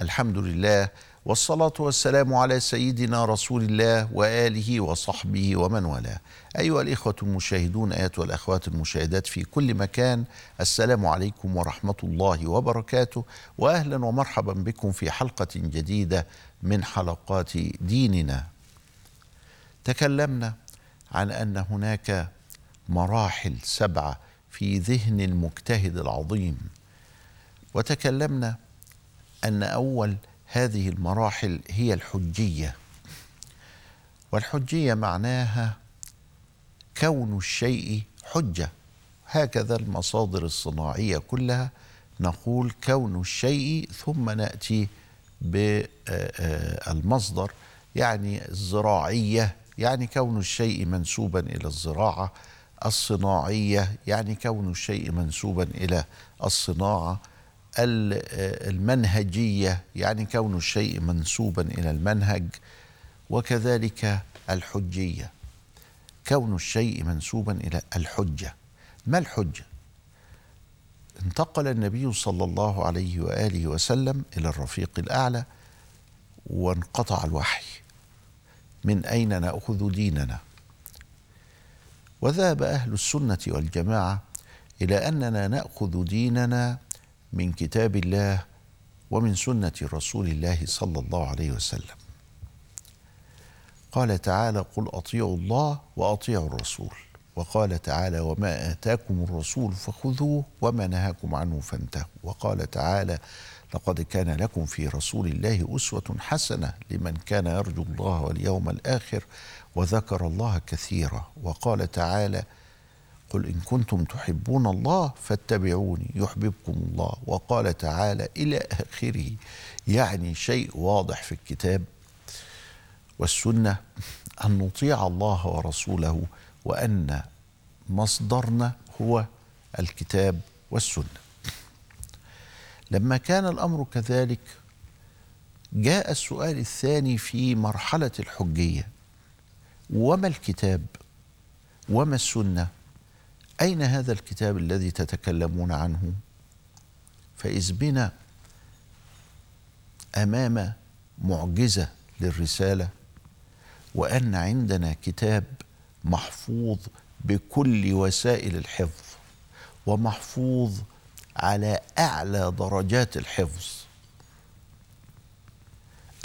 الحمد لله والصلاة والسلام على سيدنا رسول الله وآله وصحبه ومن والاه. أيها الإخوة المشاهدون أيها الأخوات المشاهدات في كل مكان السلام عليكم ورحمة الله وبركاته وأهلا ومرحبا بكم في حلقة جديدة من حلقات ديننا. تكلمنا عن أن هناك مراحل سبعة في ذهن المجتهد العظيم وتكلمنا أن أول هذه المراحل هي الحجية. والحجية معناها كون الشيء حجة. هكذا المصادر الصناعية كلها نقول كون الشيء ثم نأتي بالمصدر يعني الزراعية يعني كون الشيء منسوبا إلى الزراعة. الصناعية يعني كون الشيء منسوبا إلى الصناعة. المنهجية يعني كون الشيء منسوبا إلى المنهج وكذلك الحجية. كون الشيء منسوبا إلى الحجة. ما الحجة؟ انتقل النبي صلى الله عليه وآله وسلم إلى الرفيق الأعلى وانقطع الوحي. من أين نأخذ ديننا؟ وذهب أهل السنة والجماعة إلى أننا نأخذ ديننا من كتاب الله ومن سنة رسول الله صلى الله عليه وسلم. قال تعالى قل أطيعوا الله وأطيعوا الرسول. وقال تعالى وما آتاكم الرسول فخذوه وما نهاكم عنه فانتهوا. وقال تعالى لقد كان لكم في رسول الله أسوة حسنة لمن كان يرجو الله واليوم الآخر وذكر الله كثيرا. وقال تعالى قل إن كنتم تحبون الله فاتبعوني يحببكم الله. وقال تعالى إلى آخره. يعني شيء واضح في الكتاب والسنة أن نطيع الله ورسوله وأن مصدرنا هو الكتاب والسنة. لما كان الأمر كذلك جاء السؤال الثاني في مرحلة الحجية. وما الكتاب؟ وما السنة؟ أين هذا الكتاب الذي تتكلمون عنه؟ فإذ بنا أمام معجزة للرسالة وأن عندنا كتاب محفوظ بكل وسائل الحفظ ومحفوظ على أعلى درجات الحفظ.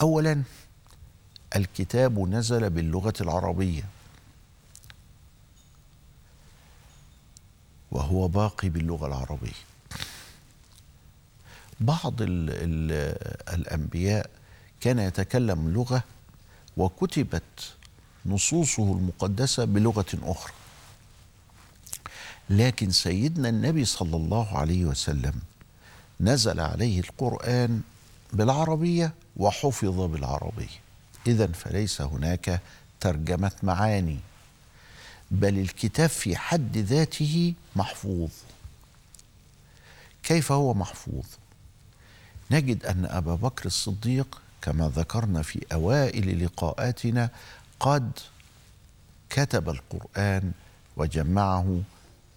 أولا الكتاب نزل باللغة العربية. وهو باقي باللغة العربية. بعض ال ال الأنبياء كان يتكلم لغة وكتبت نصوصه المقدسة بلغة أخرى. لكن سيدنا النبي صلى الله عليه وسلم نزل عليه القرآن بالعربية وحفظ بالعربية. اذا فليس هناك ترجمة معاني. بل الكتاب في حد ذاته محفوظ. كيف هو محفوظ؟ نجد أن أبا بكر الصديق كما ذكرنا في أوائل لقاءاتنا قد كتب القرآن وجمعه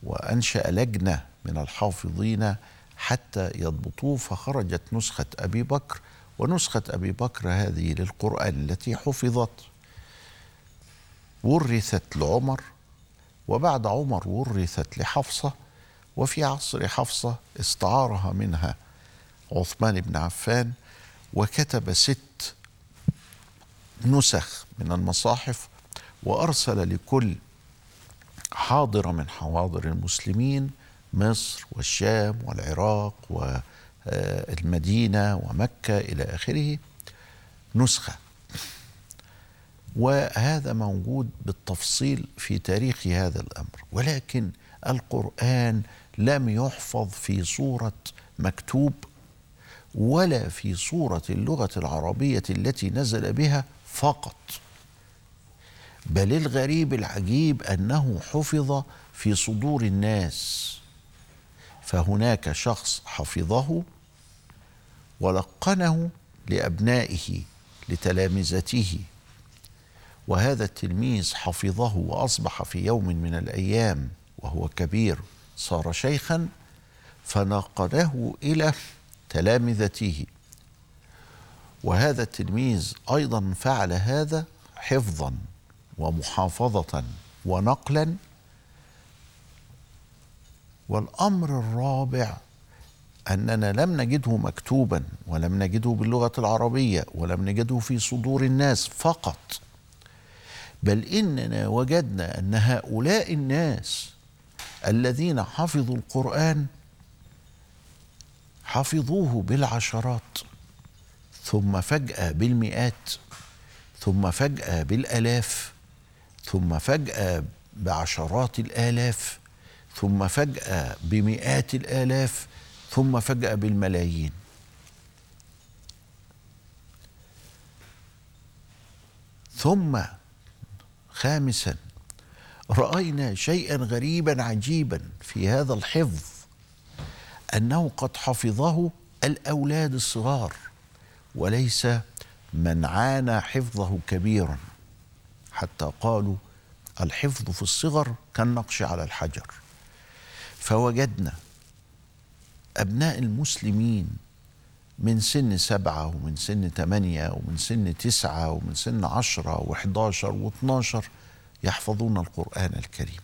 وأنشأ لجنة من الحافظين حتى يضبطوه فخرجت نسخة أبي بكر ونسخة أبي بكر هذه للقرآن التي حفظت. ورثت لعمر وبعد عمر ورثت لحفصة وفي عصر حفصة استعارها منها عثمان بن عفان وكتب ست نسخ من المصاحف وأرسل لكل حاضرة من حواضر المسلمين مصر والشام والعراق والمدينة ومكة إلى آخره نسخة. وهذا موجود بالتفصيل في تاريخ هذا الأمر ولكن القرآن لم يحفظ في صورة مكتوب ولا في صورة اللغة العربية التي نزل بها فقط. بل الغريب العجيب أنه حفظ في صدور الناس. فهناك شخص حفظه ولقنه لأبنائه لتلامذته. وهذا التلميذ حفظه وأصبح في يوم من الأيام وهو كبير صار شيخا فنقله إلى تلامذته. وهذا التلميذ أيضا فعل هذا حفظا ومحافظة ونقلا. والأمر الرابع أننا لم نجده مكتوبا ولم نجده باللغة العربية ولم نجده في صدور الناس فقط. بل إننا وجدنا أن هؤلاء الناس الذين حفظوا القرآن حفظوه بالعشرات ثم فجأة بالمئات ثم فجأة بالألاف ثم فجأة بعشرات الآلاف ثم فجأة بمئات الآلاف ثم فجأة بالملايين. ثم خامسا رأينا شيئا غريبا عجيبا في هذا الحفظ أنه قد حفظه الأولاد الصغار وليس من عانى حفظه كبيرا. حتى قالوا الحفظ في الصغر كالنقش على الحجر. فوجدنا أبناء المسلمين من سن سبعة ومن سن ثمانية ومن سن تسعة ومن سن عشرة وحداشر واثناشر يحفظون القرآن الكريم.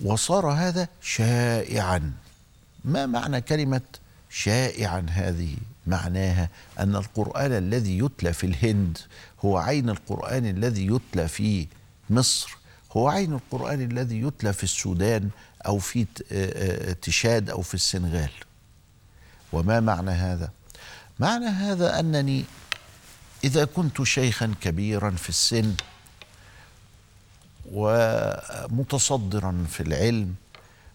وصار هذا شائعا. ما معنى كلمة شائعا هذه؟ معناها أن القرآن الذي يتلى في الهند هو عين القرآن الذي يتلى في مصر هو عين القرآن الذي يتلى في السودان أو في تشاد أو في السنغال. وما معنى هذا؟ معنى هذا أنني إذا كنت شيخا كبيرا في السن ومتصدرا في العلم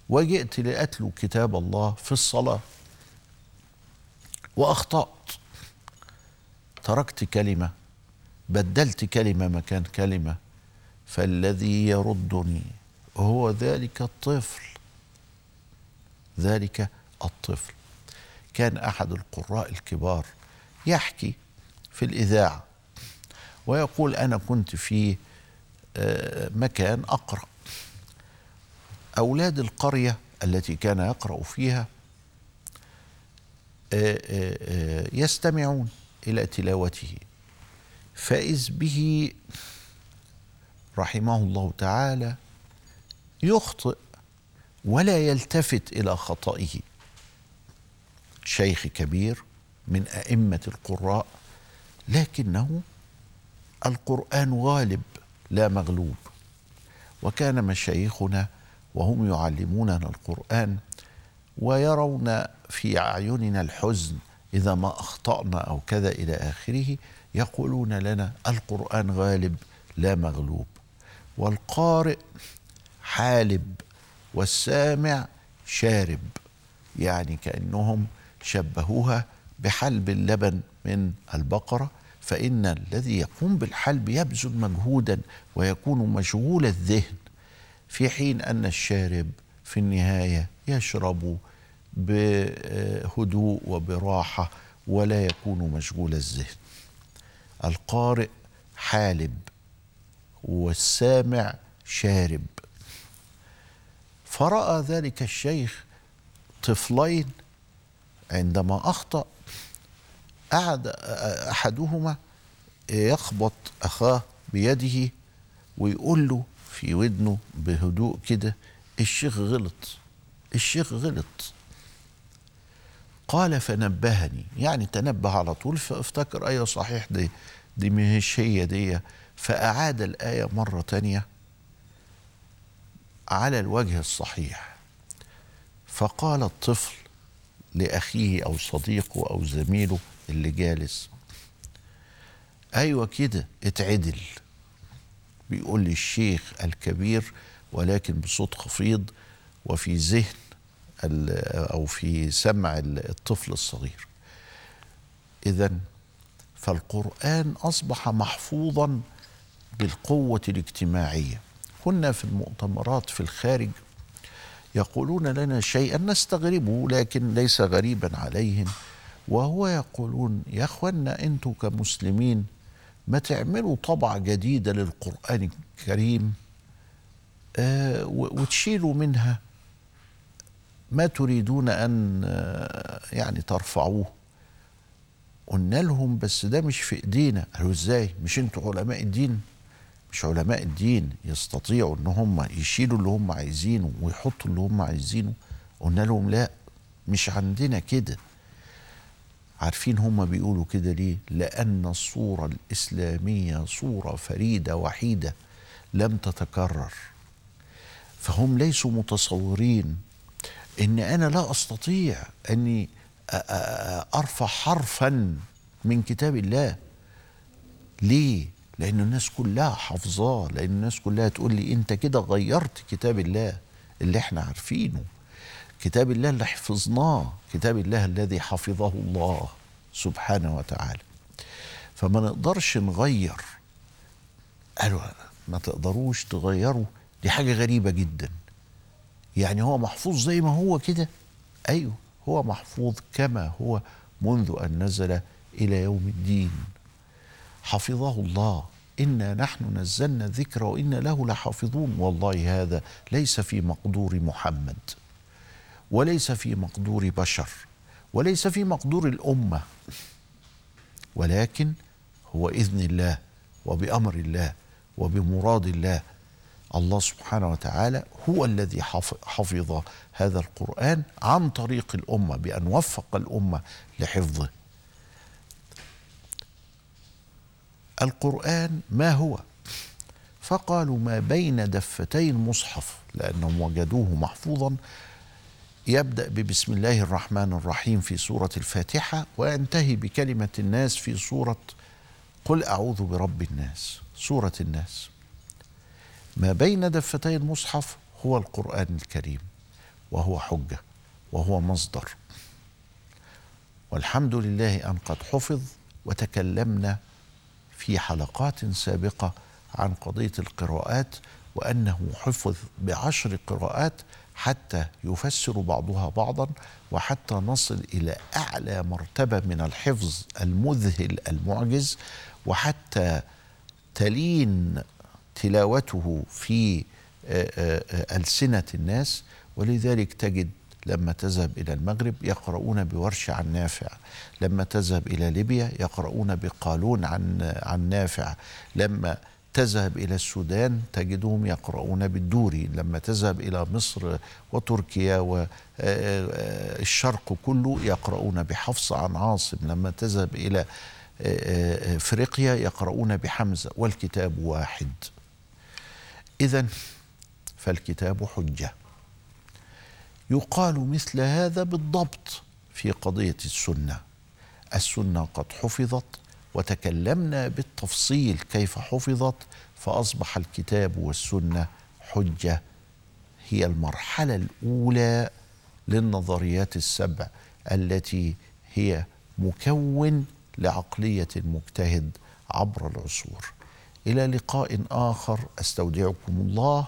وجئت لأتلو كتاب الله في الصلاة وأخطأت. تركت كلمة بدلت كلمة مكان كلمة فالذي يردني هو ذلك الطفل. ذلك الطفل. كان أحد القراء الكبار يحكي في الإذاعة ويقول أنا كنت في آه، مكان أقرأ. أولاد القرية التي كان يقرأ فيها آه، آه، يستمعون إلى تلاوته. فإذ به رحمه الله تعالى يخطئ ولا يلتفت إلى خطئه. شيخ كبير من أئمة القراء لكنه القرآن غالب لا مغلوب. وكان مشايخنا وهم يعلموننا القرآن ويرون في أعيننا الحزن إذا ما أخطأنا أو كذا إلى آخره يقولون لنا القرآن غالب لا مغلوب. والقارئ حالب والسامع شارب يعني كأنهم شبهوها بحلب اللبن من البقرة فإن الذي يقوم بالحلب يبذل مجهودا ويكون مشغول الذهن في حين أن الشارب في النهاية يشرب بهدوء وبراحة ولا يكون مشغول الذهن. القارئ حالب والسامع شارب. فرأى ذلك الشيخ طفلين عندما أخطأ قعد أحدهما يخبط أخاه بيده ويقول له في ودنه بهدوء كده الشيخ غلط الشيخ غلط. قال فنبهني. يعني تنبه على طول فافتكر أيوه صحيح دي دي مش هي دي. فأعاد الآية مرة تانية على الوجه الصحيح. فقال الطفل لأخيه أو صديقه أو زميله اللي جالس. أيوه كده اتعدل. بيقول لي الشيخ الكبير ولكن بصوت خفيض وفي ذهن أو في سمع الطفل الصغير. اذا فالقرآن أصبح محفوظا بالقوة الاجتماعية. كنا في المؤتمرات في الخارج يقولون لنا شيئا نستغربه لكن ليس غريبا عليهم. وهو يقولون يا أخوانا أنتم كمسلمين ما تعملوا طبعة جديدة للقرآن الكريم؟ آه وتشيلوا منها. ما تريدون أن آه يعني ترفعوه. قلنا لهم بس ده مش في إيدينا. قالوا إزاي؟ مش أنتوا علماء الدين؟ مش علماء الدين يستطيعوا إن هم يشيلوا اللي هم عايزينه ويحطوا اللي هم عايزينه. قلنا لهم لا مش عندنا كده. عارفين هم بيقولوا كده ليه؟ لأن الصورة الإسلامية صورة فريدة وحيدة لم تتكرر. فهم ليسوا متصورين إن أنا لا أستطيع أني أرفع حرفا من كتاب الله. ليه؟ لأن الناس كلها حافظاه لأن الناس كلها تقول لي أنت كده غيرت كتاب الله اللي إحنا عارفينه. كتاب الله اللي حفظناه كتاب الله الذي حفظه الله سبحانه وتعالى. فما نقدرش نغير. قالوا ما تقدروش تغيروا. دي حاجة غريبة جدا. يعني هو محفوظ زي ما هو كده؟ أيوه هو محفوظ كما هو منذ أن نزل إلى يوم الدين. حفظه الله. إنا نحن نزلنا الذكر وإنا له لحافظون. والله هذا ليس في مقدور محمد وليس في مقدور بشر وليس في مقدور الأمة ولكن هو إذن الله وبأمر الله وبمراد الله. الله سبحانه وتعالى هو الذي حفظ هذا القرآن عن طريق الأمة بأن وفق الأمة لحفظه. القرآن ما هو؟ فقالوا ما بين دفتي المصحف لأنهم وجدوه محفوظا. يبدأ ببسم الله الرحمن الرحيم في سورة الفاتحة وينتهي بكلمة الناس في سورة قل أعوذ برب الناس سورة الناس. ما بين دفتي المصحف هو القرآن الكريم وهو حجة وهو مصدر. والحمد لله أن قد حفظ وتكلمنا في حلقات سابقة عن قضية القراءات وأنه حفظ بعشر قراءات حتى يفسر بعضها بعضا وحتى نصل إلى أعلى مرتبة من الحفظ المذهل المعجز وحتى تلين تلاوته في آه، آه، آه، ألسنة الناس. ولذلك تجد لما تذهب إلى المغرب يقرؤون بورش عن نافع. لما تذهب إلى ليبيا يقرؤون بقالون عن عن نافع. لما تذهب إلى السودان تجدهم يقرؤون بالدوري. لما تذهب إلى مصر وتركيا والشرق كله يقرؤون بحفص عن عاصم. لما تذهب إلى إفريقيا يقرؤون بحمزة. والكتاب واحد. اذا فالكتاب حجة. يقال مثل هذا بالضبط في قضية السنة. السنة قد حفظت وتكلمنا بالتفصيل كيف حفظت فأصبح الكتاب والسنة حجة. هي المرحلة الأولى للنظريات السبع التي هي مكون لعقلية المجتهد عبر العصور. إلى لقاء آخر أستودعكم الله